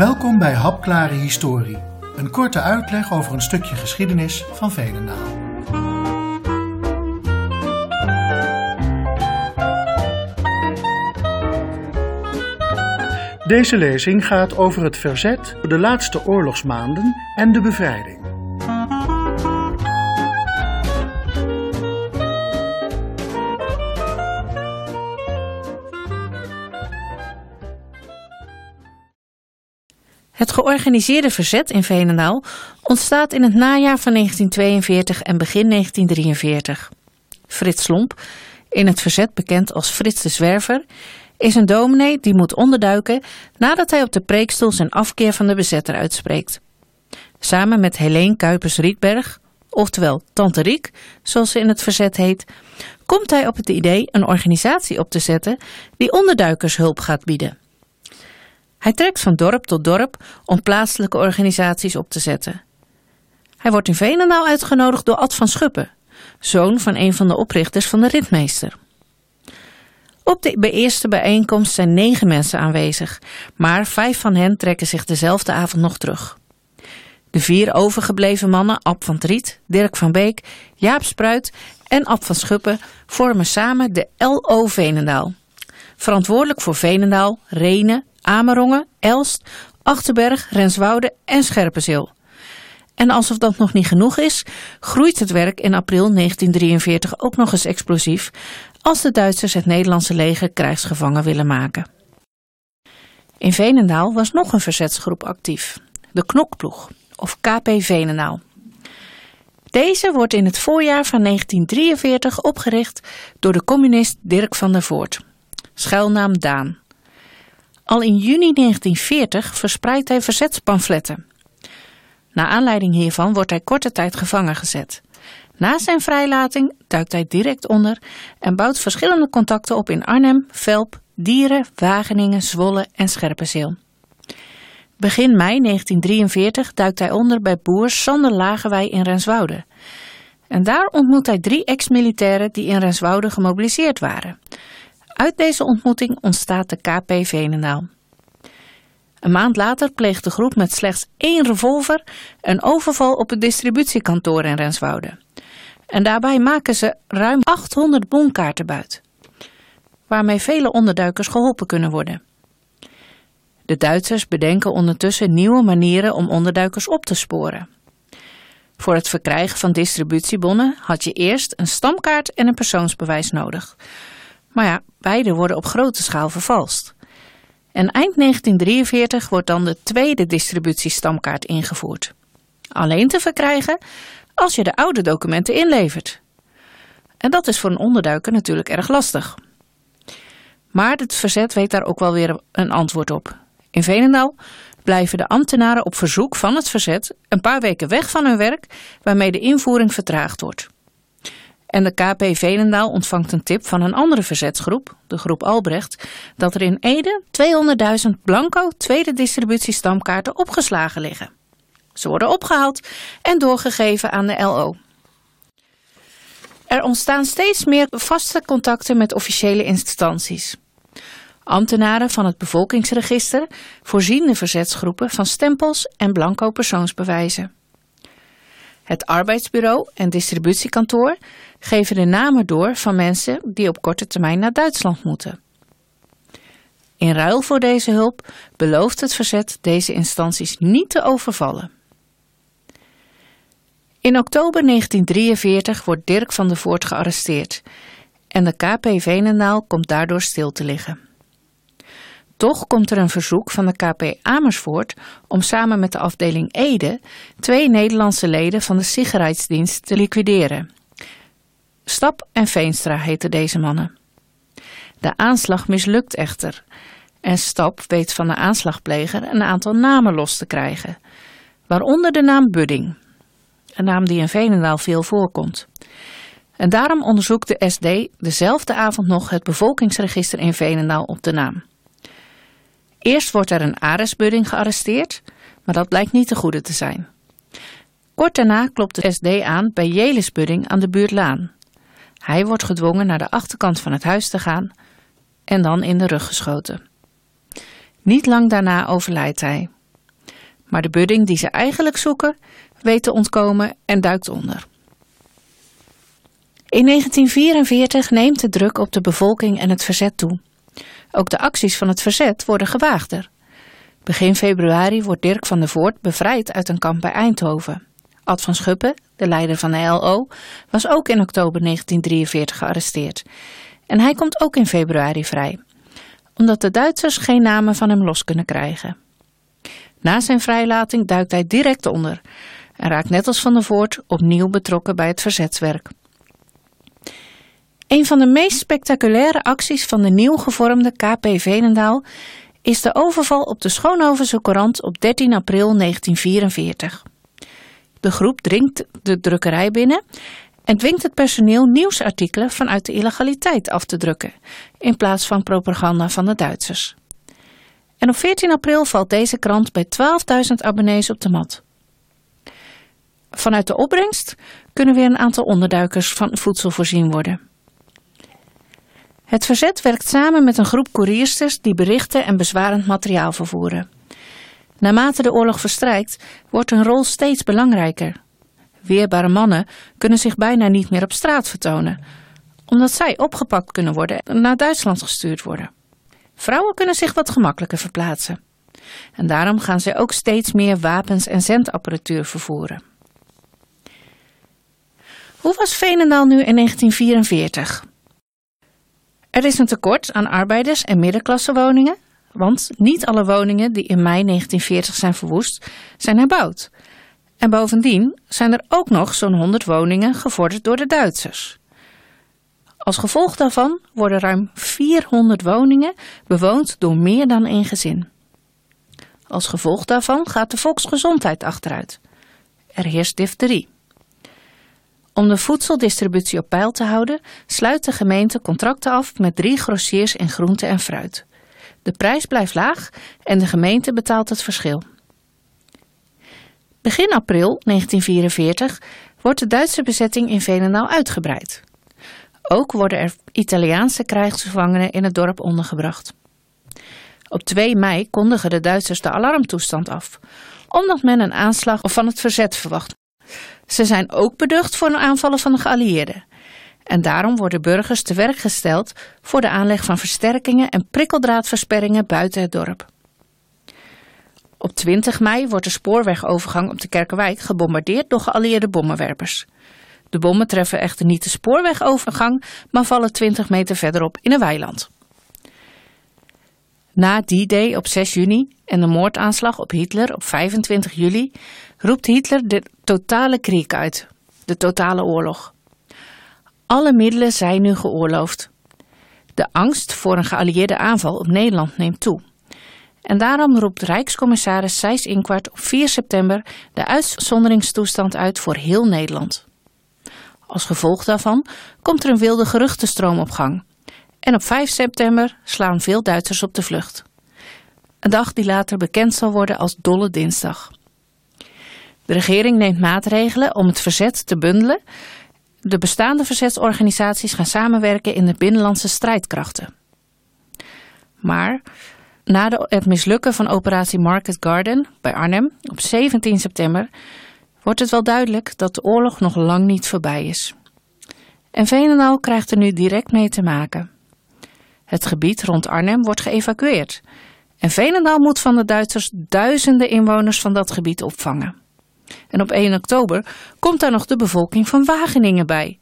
Welkom bij Hapklare Historie, een korte uitleg over een stukje geschiedenis van Veenendaal. Deze lezing gaat over het verzet, de laatste oorlogsmaanden en de bevrijding. Het georganiseerde verzet in Veenendaal ontstaat in het najaar van 1942 en begin 1943. Frits Slomp, in het verzet bekend als Frits de Zwerver, is een dominee die moet onderduiken nadat hij op de preekstoel zijn afkeer van de bezetter uitspreekt. Samen met Helene Kuipers-Rietberg, oftewel Tante Riek, zoals ze in het verzet heet, komt hij op het idee een organisatie op te zetten die onderduikers hulp gaat bieden. Hij trekt van dorp tot dorp om plaatselijke organisaties op te zetten. Hij wordt in Veenendaal uitgenodigd door Ad van Schuppen, zoon van een van de oprichters van de ritmeester. Op de eerste bijeenkomst zijn negen mensen aanwezig, maar vijf van hen trekken zich dezelfde avond nog terug. De vier overgebleven mannen, Ab van Triet, Dirk van Beek, Jaap Spruit en Ab van Schuppen, vormen samen de LO Veenendaal. Verantwoordelijk voor Veenendaal, Renen, Amerongen, Elst, Achterberg, Renswoude en Scherpenzeel. En alsof dat nog niet genoeg is, groeit het werk in april 1943 ook nog eens explosief als de Duitsers het Nederlandse leger krijgsgevangen willen maken. In Venendaal was nog een verzetsgroep actief, de Knokploeg, of KP Venendaal. Deze wordt in het voorjaar van 1943 opgericht door de communist Dirk van der Voort, schuilnaam Daan. Al in juni 1940 verspreidt hij verzetspamfletten. Na aanleiding hiervan wordt hij korte tijd gevangen gezet. Na zijn vrijlating duikt hij direct onder en bouwt verschillende contacten op in Arnhem, Velp, Dieren, Wageningen, Zwolle en Scherpenzeel. Begin mei 1943 duikt hij onder bij boer Sander Lagerwij in Renswoude. En daar ontmoet hij drie ex-militairen die in Renswoude gemobiliseerd waren. Uit deze ontmoeting ontstaat de KP Venendaal. Een maand later pleegt de groep met slechts één revolver een overval op het distributiekantoor in Renswoude. En daarbij maken ze ruim 800 bonkaarten buit, waarmee vele onderduikers geholpen kunnen worden. De Duitsers bedenken ondertussen nieuwe manieren om onderduikers op te sporen. Voor het verkrijgen van distributiebonnen had je eerst een stamkaart en een persoonsbewijs nodig. Maar ja, beide worden op grote schaal vervalst. En eind 1943 wordt dan de tweede distributiestamkaart ingevoerd. Alleen te verkrijgen als je de oude documenten inlevert. En dat is voor een onderduiker natuurlijk erg lastig. Maar het verzet weet daar ook wel weer een antwoord op. In Veenendaal blijven de ambtenaren op verzoek van het verzet een paar weken weg van hun werk, waarmee de invoering vertraagd wordt. En de KP Veenendaal ontvangt een tip van een andere verzetsgroep, de groep Albrecht, dat er in Ede 200.000 blanco tweede distributiestamkaarten opgeslagen liggen. Ze worden opgehaald en doorgegeven aan de LO. Er ontstaan steeds meer vaste contacten met officiële instanties. Ambtenaren van het bevolkingsregister voorzien de verzetsgroepen van stempels en blanco persoonsbewijzen. Het arbeidsbureau en distributiekantoor geven de namen door van mensen die op korte termijn naar Duitsland moeten. In ruil voor deze hulp belooft het verzet deze instanties niet te overvallen. In oktober 1943 wordt Dirk van der Voort gearresteerd en de KP Venendaal komt daardoor stil te liggen. Toch komt er een verzoek van de KP Amersfoort om samen met de afdeling Ede twee Nederlandse leden van de Sicherheidsdienst te liquideren. Stap en Veenstra heten deze mannen. De aanslag mislukt echter en Stap weet van de aanslagpleger een aantal namen los te krijgen, waaronder de naam Budding een naam die in Veenendaal veel voorkomt. En daarom onderzoekt de SD dezelfde avond nog het bevolkingsregister in Veenendaal op de naam. Eerst wordt er een Aresbudding gearresteerd, maar dat blijkt niet te goede te zijn. Kort daarna klopt de SD aan bij Jelisbudding aan de buurt Laan. Hij wordt gedwongen naar de achterkant van het huis te gaan en dan in de rug geschoten. Niet lang daarna overlijdt hij. Maar de budding die ze eigenlijk zoeken, weet te ontkomen en duikt onder. In 1944 neemt de druk op de bevolking en het verzet toe. Ook de acties van het verzet worden gewaagder. Begin februari wordt Dirk van der Voort bevrijd uit een kamp bij Eindhoven. Ad van Schuppen, de leider van de LO, was ook in oktober 1943 gearresteerd. En hij komt ook in februari vrij, omdat de Duitsers geen namen van hem los kunnen krijgen. Na zijn vrijlating duikt hij direct onder en raakt net als Van der Voort opnieuw betrokken bij het verzetswerk. Een van de meest spectaculaire acties van de nieuw gevormde KP Venendaal is de overval op de Schoonhovense Courant op 13 april 1944. De groep dringt de drukkerij binnen en dwingt het personeel nieuwsartikelen vanuit de illegaliteit af te drukken, in plaats van propaganda van de Duitsers. En op 14 april valt deze krant bij 12.000 abonnees op de mat. Vanuit de opbrengst kunnen weer een aantal onderduikers van voedsel voorzien worden. Het verzet werkt samen met een groep koeriersters die berichten en bezwarend materiaal vervoeren. Naarmate de oorlog verstrijkt, wordt hun rol steeds belangrijker. Weerbare mannen kunnen zich bijna niet meer op straat vertonen, omdat zij opgepakt kunnen worden en naar Duitsland gestuurd worden. Vrouwen kunnen zich wat gemakkelijker verplaatsen. En daarom gaan zij ook steeds meer wapens en zendapparatuur vervoeren. Hoe was Veenendaal nu in 1944? Er is een tekort aan arbeiders- en middenklassewoningen, want niet alle woningen die in mei 1940 zijn verwoest, zijn herbouwd. En bovendien zijn er ook nog zo'n 100 woningen gevorderd door de Duitsers. Als gevolg daarvan worden ruim 400 woningen bewoond door meer dan één gezin. Als gevolg daarvan gaat de volksgezondheid achteruit. Er heerst difterie. Om de voedseldistributie op peil te houden, sluit de gemeente contracten af met drie grossiers in groente en fruit. De prijs blijft laag en de gemeente betaalt het verschil. Begin april 1944 wordt de Duitse bezetting in Veenendaal uitgebreid. Ook worden er Italiaanse krijgsgevangenen in het dorp ondergebracht. Op 2 mei kondigen de Duitsers de alarmtoestand af, omdat men een aanslag van het verzet verwacht. Ze zijn ook beducht voor aanvallen van de geallieerden. En daarom worden burgers te werk gesteld voor de aanleg van versterkingen en prikkeldraadversperringen buiten het dorp. Op 20 mei wordt de spoorwegovergang op de Kerkenwijk gebombardeerd door geallieerde bommenwerpers. De bommen treffen echter niet de spoorwegovergang, maar vallen 20 meter verderop in een weiland. Na die day op 6 juni en de moordaanslag op Hitler op 25 juli roept Hitler de totale krieg uit, de totale oorlog. Alle middelen zijn nu geoorloofd. De angst voor een geallieerde aanval op Nederland neemt toe. En daarom roept Rijkscommissaris Sijs Inkwart op 4 september de uitzonderingstoestand uit voor heel Nederland. Als gevolg daarvan komt er een wilde geruchtenstroom op gang. En op 5 september slaan veel Duitsers op de vlucht. Een dag die later bekend zal worden als Dolle Dinsdag. De regering neemt maatregelen om het verzet te bundelen. De bestaande verzetsorganisaties gaan samenwerken in de binnenlandse strijdkrachten. Maar na het mislukken van operatie Market Garden bij Arnhem op 17 september wordt het wel duidelijk dat de oorlog nog lang niet voorbij is. En Veenendaal krijgt er nu direct mee te maken. Het gebied rond Arnhem wordt geëvacueerd. En Veenendaal moet van de Duitsers duizenden inwoners van dat gebied opvangen. En op 1 oktober komt daar nog de bevolking van Wageningen bij.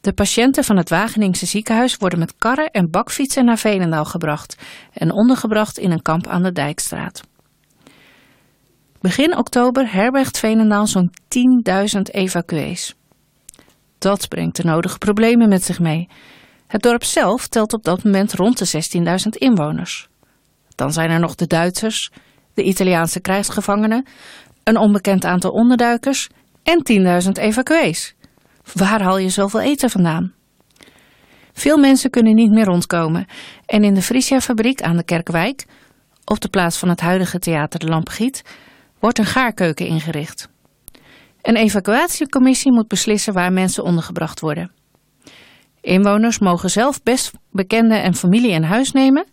De patiënten van het Wageningse ziekenhuis worden met karren en bakfietsen naar Veenendaal gebracht en ondergebracht in een kamp aan de Dijkstraat. Begin oktober herbergt Veenendaal zo'n 10.000 evacuees. Dat brengt de nodige problemen met zich mee. Het dorp zelf telt op dat moment rond de 16.000 inwoners. Dan zijn er nog de Duitsers, de Italiaanse krijgsgevangenen, een onbekend aantal onderduikers en 10.000 evacuees. Waar haal je zoveel eten vandaan? Veel mensen kunnen niet meer rondkomen en in de Frisia-fabriek aan de Kerkwijk, op de plaats van het huidige theater De Lampegiet, wordt een gaarkeuken ingericht. Een evacuatiecommissie moet beslissen waar mensen ondergebracht worden. Inwoners mogen zelf best bekenden en familie in huis nemen,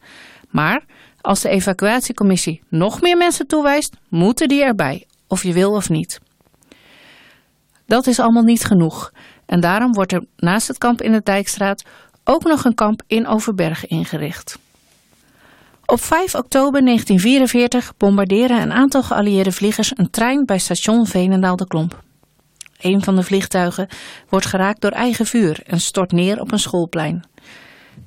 maar Als de evacuatiecommissie nog meer mensen toewijst, moeten die erbij, of je wil of niet. Dat is allemaal niet genoeg en daarom wordt er naast het kamp in de Dijkstraat ook nog een kamp in Overberg ingericht. Op 5 oktober 1944 bombarderen een aantal geallieerde vliegers een trein bij station Veenendaal de Klomp. Een van de vliegtuigen wordt geraakt door eigen vuur en stort neer op een schoolplein.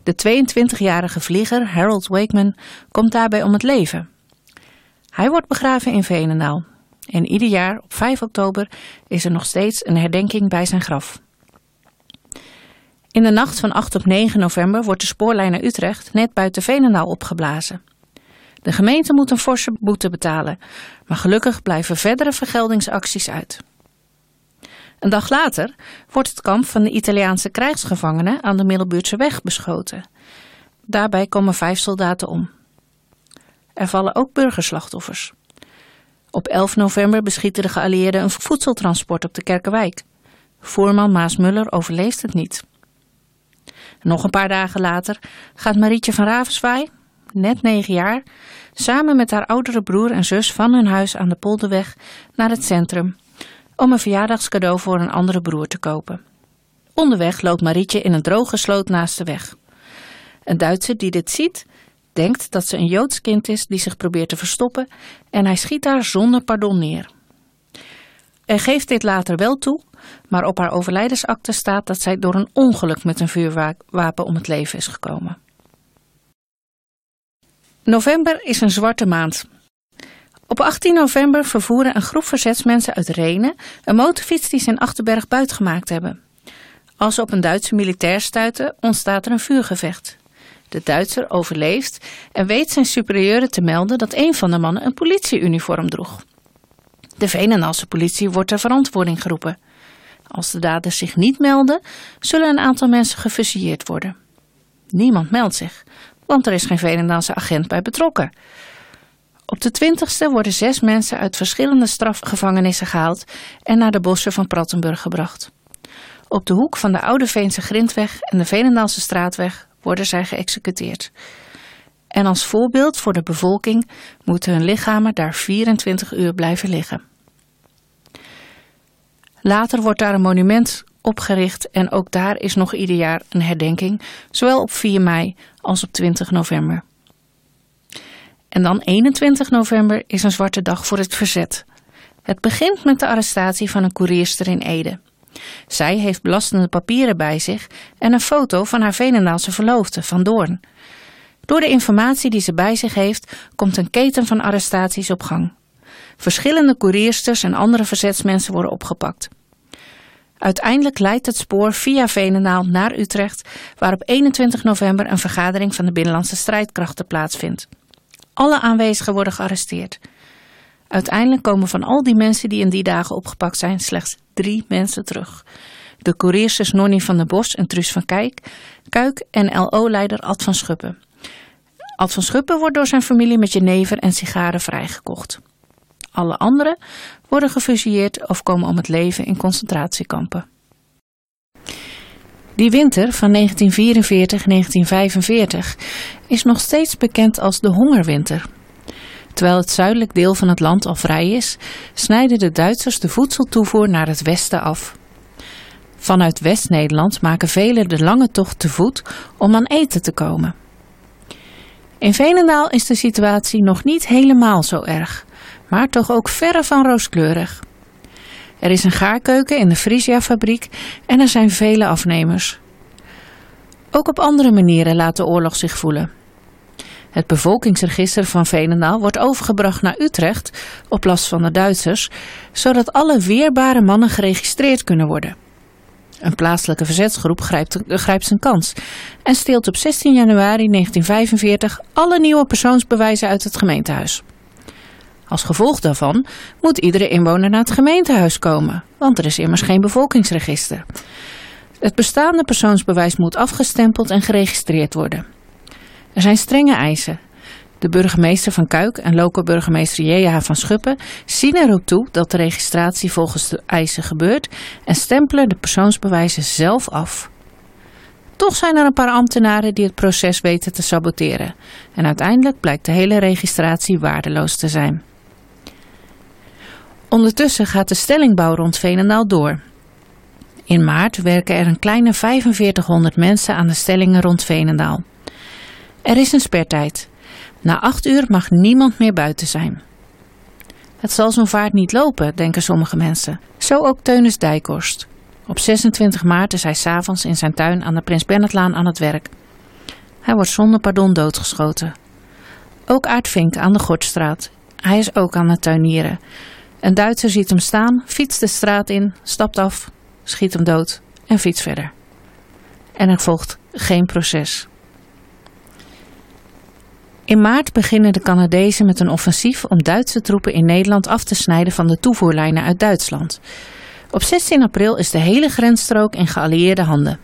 De 22-jarige vlieger Harold Wakeman komt daarbij om het leven. Hij wordt begraven in Veenendaal. En ieder jaar op 5 oktober is er nog steeds een herdenking bij zijn graf. In de nacht van 8 op 9 november wordt de spoorlijn naar Utrecht net buiten Veenendaal opgeblazen. De gemeente moet een forse boete betalen, maar gelukkig blijven verdere vergeldingsacties uit. Een dag later wordt het kamp van de Italiaanse krijgsgevangenen aan de Middelbuurtse weg beschoten. Daarbij komen vijf soldaten om. Er vallen ook burgerslachtoffers. Op 11 november beschieten de geallieerden een voedseltransport op de Kerkenwijk. Voerman Maas Muller overleeft het niet. Nog een paar dagen later gaat Marietje van Ravenswaai, net negen jaar, samen met haar oudere broer en zus van hun huis aan de Polderweg naar het centrum om een verjaardagscadeau voor een andere broer te kopen. Onderweg loopt Marietje in een droge sloot naast de weg. Een Duitser die dit ziet, denkt dat ze een Joods kind is die zich probeert te verstoppen en hij schiet haar zonder pardon neer. Hij geeft dit later wel toe, maar op haar overlijdensakte staat dat zij door een ongeluk met een vuurwapen om het leven is gekomen. November is een zwarte maand. Op 18 november vervoeren een groep verzetsmensen uit Renen een motorfiets die ze in Achterberg buitgemaakt hebben. Als ze op een Duitse militair stuiten, ontstaat er een vuurgevecht. De Duitser overleeft en weet zijn superieuren te melden dat een van de mannen een politieuniform droeg. De Venendaalse politie wordt ter verantwoording geroepen. Als de daders zich niet melden, zullen een aantal mensen gefusilleerd worden. Niemand meldt zich, want er is geen Venendaalse agent bij betrokken. Op de 20ste worden zes mensen uit verschillende strafgevangenissen gehaald en naar de bossen van Prattenburg gebracht. Op de hoek van de Oude Veense Grindweg en de Venendaalse Straatweg worden zij geëxecuteerd. En als voorbeeld voor de bevolking moeten hun lichamen daar 24 uur blijven liggen. Later wordt daar een monument opgericht en ook daar is nog ieder jaar een herdenking, zowel op 4 mei als op 20 november. En dan 21 november is een zwarte dag voor het verzet. Het begint met de arrestatie van een koerierster in Ede. Zij heeft belastende papieren bij zich en een foto van haar Venendaalse verloofde, Van Doorn. Door de informatie die ze bij zich heeft, komt een keten van arrestaties op gang. Verschillende koeriersters en andere verzetsmensen worden opgepakt. Uiteindelijk leidt het spoor via Venendaal naar Utrecht, waar op 21 november een vergadering van de Binnenlandse Strijdkrachten plaatsvindt. Alle aanwezigen worden gearresteerd. Uiteindelijk komen van al die mensen die in die dagen opgepakt zijn slechts drie mensen terug. De couriersters Nonnie van der Bos en Truus van Kijk, Kuik en LO-leider Ad van Schuppen. Ad van Schuppen wordt door zijn familie met jenever en sigaren vrijgekocht. Alle anderen worden gefusilleerd of komen om het leven in concentratiekampen. Die winter van 1944-1945 is nog steeds bekend als de hongerwinter. Terwijl het zuidelijk deel van het land al vrij is, snijden de Duitsers de voedseltoevoer naar het westen af. Vanuit West-Nederland maken velen de lange tocht te voet om aan eten te komen. In Venendaal is de situatie nog niet helemaal zo erg, maar toch ook verre van rooskleurig. Er is een gaarkeuken in de Frisia-fabriek en er zijn vele afnemers. Ook op andere manieren laat de oorlog zich voelen. Het bevolkingsregister van Veenendaal wordt overgebracht naar Utrecht op last van de Duitsers, zodat alle weerbare mannen geregistreerd kunnen worden. Een plaatselijke verzetsgroep grijpt, grijpt zijn kans en steelt op 16 januari 1945 alle nieuwe persoonsbewijzen uit het gemeentehuis. Als gevolg daarvan moet iedere inwoner naar het gemeentehuis komen, want er is immers geen bevolkingsregister. Het bestaande persoonsbewijs moet afgestempeld en geregistreerd worden. Er zijn strenge eisen. De burgemeester van Kuik en lokale burgemeester J.H. van Schuppen zien erop toe dat de registratie volgens de eisen gebeurt en stempelen de persoonsbewijzen zelf af. Toch zijn er een paar ambtenaren die het proces weten te saboteren. En uiteindelijk blijkt de hele registratie waardeloos te zijn. Ondertussen gaat de stellingbouw rond Veenendaal door. In maart werken er een kleine 4500 mensen aan de stellingen rond Veenendaal. Er is een spertijd. Na acht uur mag niemand meer buiten zijn. Het zal zo'n vaart niet lopen, denken sommige mensen. Zo ook Teunis Dijkhorst. Op 26 maart is hij s'avonds in zijn tuin aan de Prins Bernhardlaan aan het werk. Hij wordt zonder pardon doodgeschoten. Ook Aart Vink aan de Gortstraat. Hij is ook aan het tuinieren. Een Duitser ziet hem staan, fietst de straat in, stapt af, schiet hem dood en fietst verder. En er volgt geen proces. In maart beginnen de Canadezen met een offensief om Duitse troepen in Nederland af te snijden van de toevoerlijnen uit Duitsland. Op 16 april is de hele grensstrook in geallieerde handen.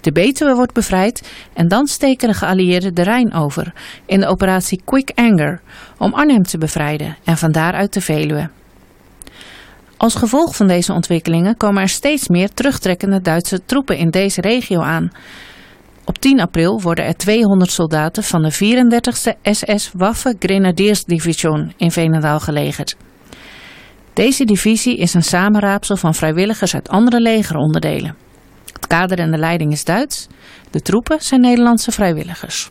De Betuwe wordt bevrijd en dan steken de geallieerden de Rijn over in de operatie Quick Anger om Arnhem te bevrijden en van daaruit de Veluwe. Als gevolg van deze ontwikkelingen komen er steeds meer terugtrekkende Duitse troepen in deze regio aan. Op 10 april worden er 200 soldaten van de 34e SS Waffe Grenadiersdivision in Veenendaal gelegerd. Deze divisie is een samenraapsel van vrijwilligers uit andere legeronderdelen. Het kader en de leiding is Duits, de troepen zijn Nederlandse vrijwilligers.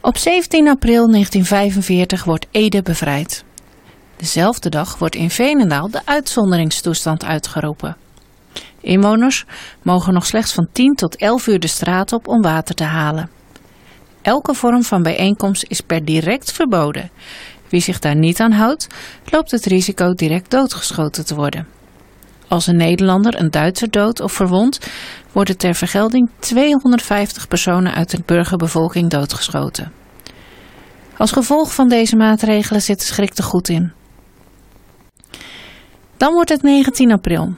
Op 17 april 1945 wordt Ede bevrijd. Dezelfde dag wordt in Veenendaal de uitzonderingstoestand uitgeroepen. Inwoners mogen nog slechts van 10 tot 11 uur de straat op om water te halen. Elke vorm van bijeenkomst is per direct verboden. Wie zich daar niet aan houdt, loopt het risico direct doodgeschoten te worden. Als een Nederlander een Duitser dood of verwond, worden ter vergelding 250 personen uit de burgerbevolking doodgeschoten. Als gevolg van deze maatregelen zit de schrik te goed in. Dan wordt het 19 april.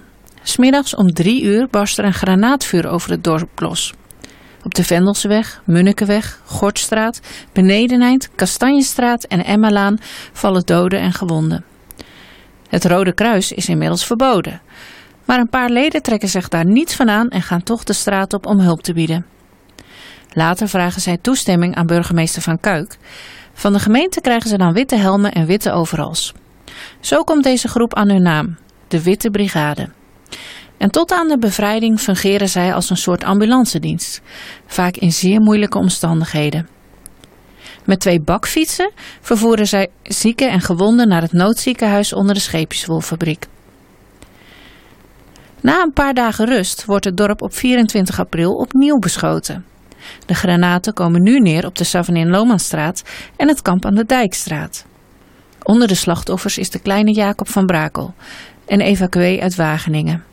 Smiddags om drie uur barst er een granaatvuur over het dorp los. Op de Vendelseweg, Munnikenweg, Gortstraat, Benedeneind, Kastanjestraat en Emmalaan vallen doden en gewonden. Het Rode Kruis is inmiddels verboden. Maar een paar leden trekken zich daar niets van aan en gaan toch de straat op om hulp te bieden. Later vragen zij toestemming aan burgemeester Van Kuik. Van de gemeente krijgen ze dan witte helmen en witte overals. Zo komt deze groep aan hun naam, de Witte Brigade. En tot aan de bevrijding fungeren zij als een soort ambulancedienst, vaak in zeer moeilijke omstandigheden. Met twee bakfietsen vervoeren zij zieken en gewonden naar het noodziekenhuis onder de scheepjeswolfabriek. Na een paar dagen rust wordt het dorp op 24 april opnieuw beschoten. De granaten komen nu neer op de Savenin Lomanstraat en het kamp aan de Dijkstraat. Onder de slachtoffers is de kleine Jacob van Brakel, een evacuee uit Wageningen.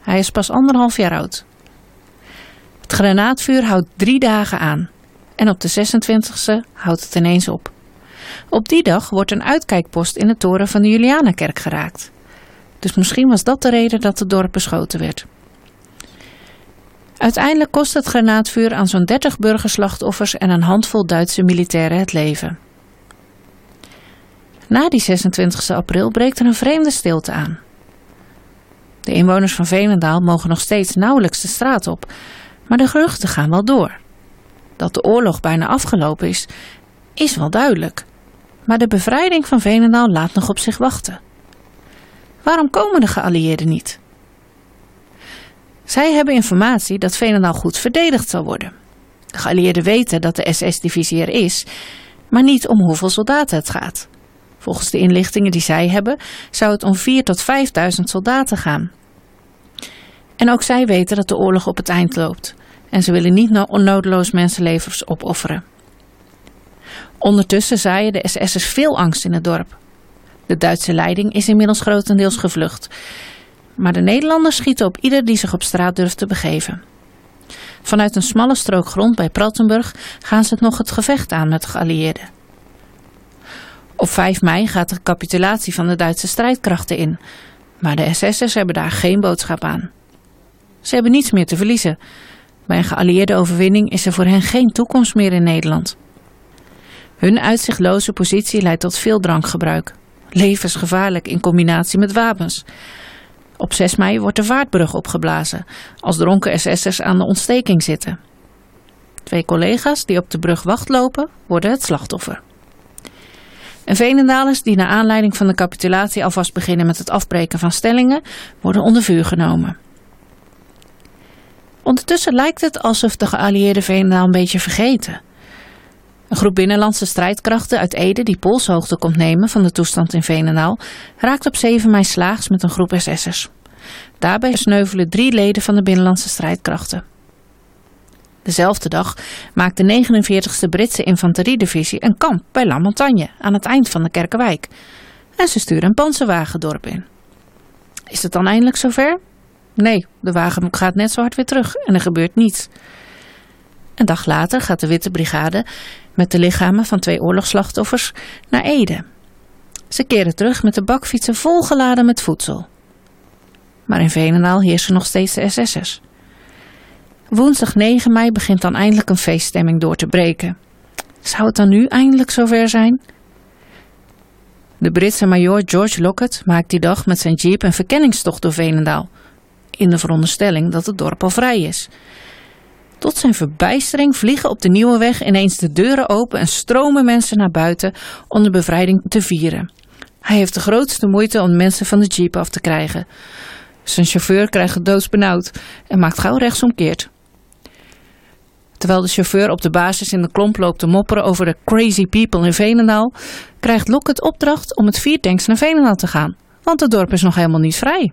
Hij is pas anderhalf jaar oud. Het granaatvuur houdt drie dagen aan en op de 26e houdt het ineens op. Op die dag wordt een uitkijkpost in de toren van de Julianenkerk geraakt. Dus misschien was dat de reden dat het dorp beschoten werd. Uiteindelijk kost het granaatvuur aan zo'n 30 burgerslachtoffers en een handvol Duitse militairen het leven. Na die 26 april breekt er een vreemde stilte aan. De inwoners van Veenendaal mogen nog steeds nauwelijks de straat op, maar de geruchten gaan wel door. Dat de oorlog bijna afgelopen is, is wel duidelijk. Maar de bevrijding van Veenendaal laat nog op zich wachten. Waarom komen de geallieerden niet? Zij hebben informatie dat Veenendaal goed verdedigd zal worden. De geallieerden weten dat de SS-divisie er is, maar niet om hoeveel soldaten het gaat. Volgens de inlichtingen die zij hebben, zou het om 4.000 tot 5.000 soldaten gaan. En ook zij weten dat de oorlog op het eind loopt. En ze willen niet onnodeloos mensenlevens opofferen. Ondertussen zaaien de SS'ers veel angst in het dorp. De Duitse leiding is inmiddels grotendeels gevlucht. Maar de Nederlanders schieten op ieder die zich op straat durft te begeven. Vanuit een smalle strook grond bij Prattenburg gaan ze het nog het gevecht aan met de geallieerden. Op 5 mei gaat de capitulatie van de Duitse strijdkrachten in. Maar de SS'ers hebben daar geen boodschap aan. Ze hebben niets meer te verliezen. Bij een geallieerde overwinning is er voor hen geen toekomst meer in Nederland. Hun uitzichtloze positie leidt tot veel drankgebruik. Levensgevaarlijk in combinatie met wapens. Op 6 mei wordt de vaartbrug opgeblazen als dronken SS'ers aan de ontsteking zitten. Twee collega's die op de brug wachtlopen worden het slachtoffer. En Veenendalers die naar aanleiding van de capitulatie alvast beginnen met het afbreken van stellingen, worden onder vuur genomen. Ondertussen lijkt het alsof de geallieerden Veenendaal een beetje vergeten. Een groep binnenlandse strijdkrachten uit Ede die polshoogte komt nemen van de toestand in Veenendaal, raakt op 7 mei slaags met een groep SS'ers. Daarbij sneuvelen drie leden van de binnenlandse strijdkrachten. Dezelfde dag maakt de 49e Britse infanteriedivisie een kamp bij La Montagne aan het eind van de Kerkenwijk. En ze sturen een panzerwagen dorp in. Is het dan eindelijk zover? Nee, de wagen gaat net zo hard weer terug en er gebeurt niets. Een dag later gaat de Witte Brigade met de lichamen van twee oorlogsslachtoffers naar Ede. Ze keren terug met de bakfietsen volgeladen met voedsel. Maar in Veenendaal heersen nog steeds de SS'ers. Woensdag 9 mei begint dan eindelijk een feeststemming door te breken. Zou het dan nu eindelijk zover zijn? De Britse majoor George Lockett maakt die dag met zijn jeep een verkenningstocht door Veenendaal. In de veronderstelling dat het dorp al vrij is. Tot zijn verbijstering vliegen op de nieuwe weg ineens de deuren open en stromen mensen naar buiten om de bevrijding te vieren. Hij heeft de grootste moeite om mensen van de jeep af te krijgen. Zijn chauffeur krijgt het doodsbenauwd en maakt gauw rechtsomkeert. Terwijl de chauffeur op de basis in de klomp loopt te mopperen over de crazy people in Venendaal, krijgt het opdracht om met vier tanks naar Venendaal te gaan, want het dorp is nog helemaal niet vrij.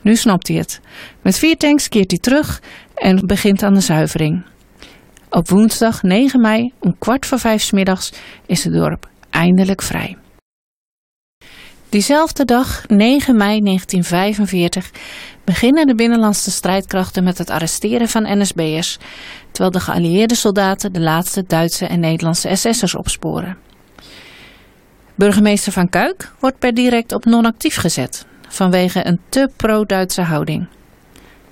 Nu snapt hij het. Met vier tanks keert hij terug en begint aan de zuivering. Op woensdag 9 mei om kwart voor vijf s middags is het dorp eindelijk vrij. Diezelfde dag, 9 mei 1945, beginnen de binnenlandse strijdkrachten met het arresteren van NSB'ers, terwijl de geallieerde soldaten de laatste Duitse en Nederlandse SS'ers opsporen. Burgemeester Van Kuik wordt per direct op non-actief gezet, vanwege een te pro-Duitse houding.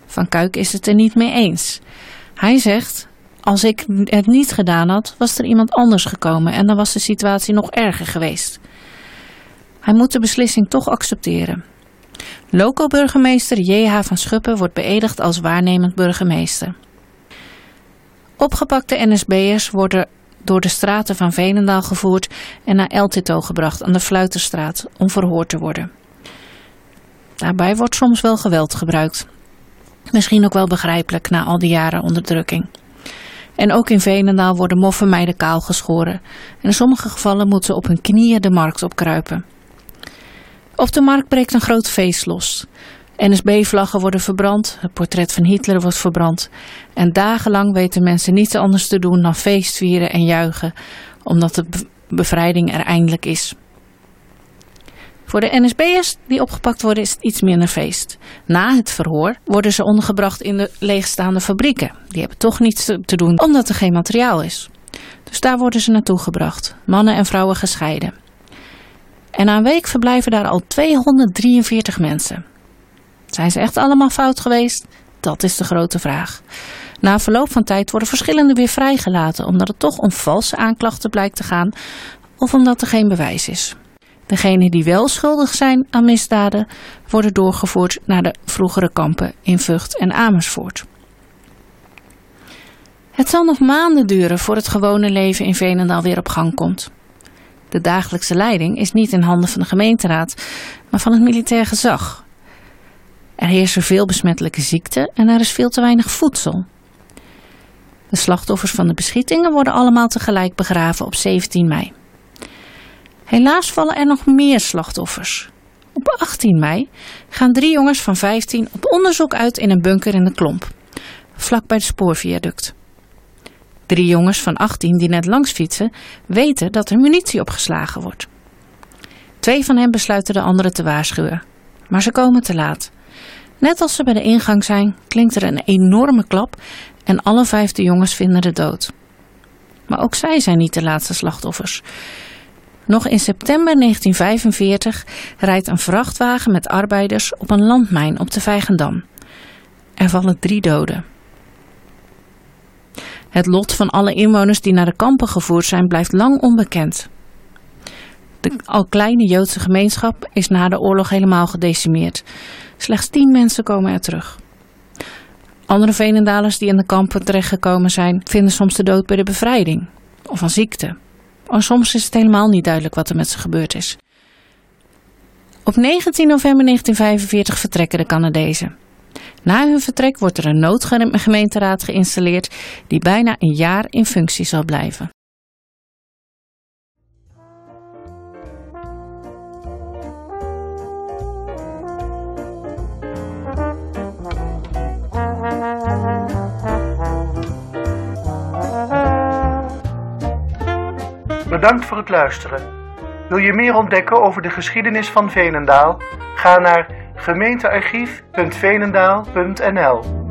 Van Kuik is het er niet mee eens. Hij zegt, als ik het niet gedaan had, was er iemand anders gekomen en dan was de situatie nog erger geweest. Hij moet de beslissing toch accepteren. Loco-burgemeester J.H. van Schuppen wordt beëdigd als waarnemend burgemeester. Opgepakte NSB'ers worden door de straten van Venendaal gevoerd en naar El Tito gebracht aan de Fluiterstraat om verhoord te worden. Daarbij wordt soms wel geweld gebruikt. Misschien ook wel begrijpelijk na al die jaren onderdrukking. En ook in Venendaal worden moffenmeiden kaal geschoren. En in sommige gevallen moeten ze op hun knieën de markt opkruipen. Op de markt breekt een groot feest los. NSB-vlaggen worden verbrand, het portret van Hitler wordt verbrand. En dagenlang weten mensen niets anders te doen dan feestvieren en juichen, omdat de bevrijding er eindelijk is. Voor de NSB'ers die opgepakt worden is het iets minder feest. Na het verhoor worden ze ondergebracht in de leegstaande fabrieken. Die hebben toch niets te doen omdat er geen materiaal is. Dus daar worden ze naartoe gebracht, mannen en vrouwen gescheiden. En een week verblijven daar al 243 mensen. Zijn ze echt allemaal fout geweest? Dat is de grote vraag. Na verloop van tijd worden verschillende weer vrijgelaten, omdat het toch om valse aanklachten blijkt te gaan of omdat er geen bewijs is. Degenen die wel schuldig zijn aan misdaden worden doorgevoerd naar de vroegere kampen in Vught en Amersfoort. Het zal nog maanden duren voor het gewone leven in Veenendaal weer op gang komt. De dagelijkse leiding is niet in handen van de gemeenteraad, maar van het militair gezag. Er heersen veel besmettelijke ziekten en er is veel te weinig voedsel. De slachtoffers van de beschietingen worden allemaal tegelijk begraven op 17 mei. Helaas vallen er nog meer slachtoffers. Op 18 mei gaan drie jongens van 15 op onderzoek uit in een bunker in de klomp, vlak bij het spoorviaduct. Drie jongens van 18 die net langs fietsen weten dat er munitie opgeslagen wordt. Twee van hen besluiten de anderen te waarschuwen, maar ze komen te laat. Net als ze bij de ingang zijn, klinkt er een enorme klap en alle vijfde jongens vinden de dood. Maar ook zij zijn niet de laatste slachtoffers. Nog in september 1945 rijdt een vrachtwagen met arbeiders op een landmijn op de Vijgendam. Er vallen drie doden. Het lot van alle inwoners die naar de kampen gevoerd zijn blijft lang onbekend. De al kleine Joodse gemeenschap is na de oorlog helemaal gedecimeerd. Slechts tien mensen komen er terug. Andere Venendalers die in de kampen terechtgekomen zijn, vinden soms de dood bij de bevrijding of aan ziekte. En soms is het helemaal niet duidelijk wat er met ze gebeurd is. Op 19 november 1945 vertrekken de Canadezen. Na hun vertrek wordt er een noodgemeenteraad geïnstalleerd die bijna een jaar in functie zal blijven. Bedankt voor het luisteren. Wil je meer ontdekken over de geschiedenis van Veenendaal? Ga naar gemeentearchief.veenendaal.nl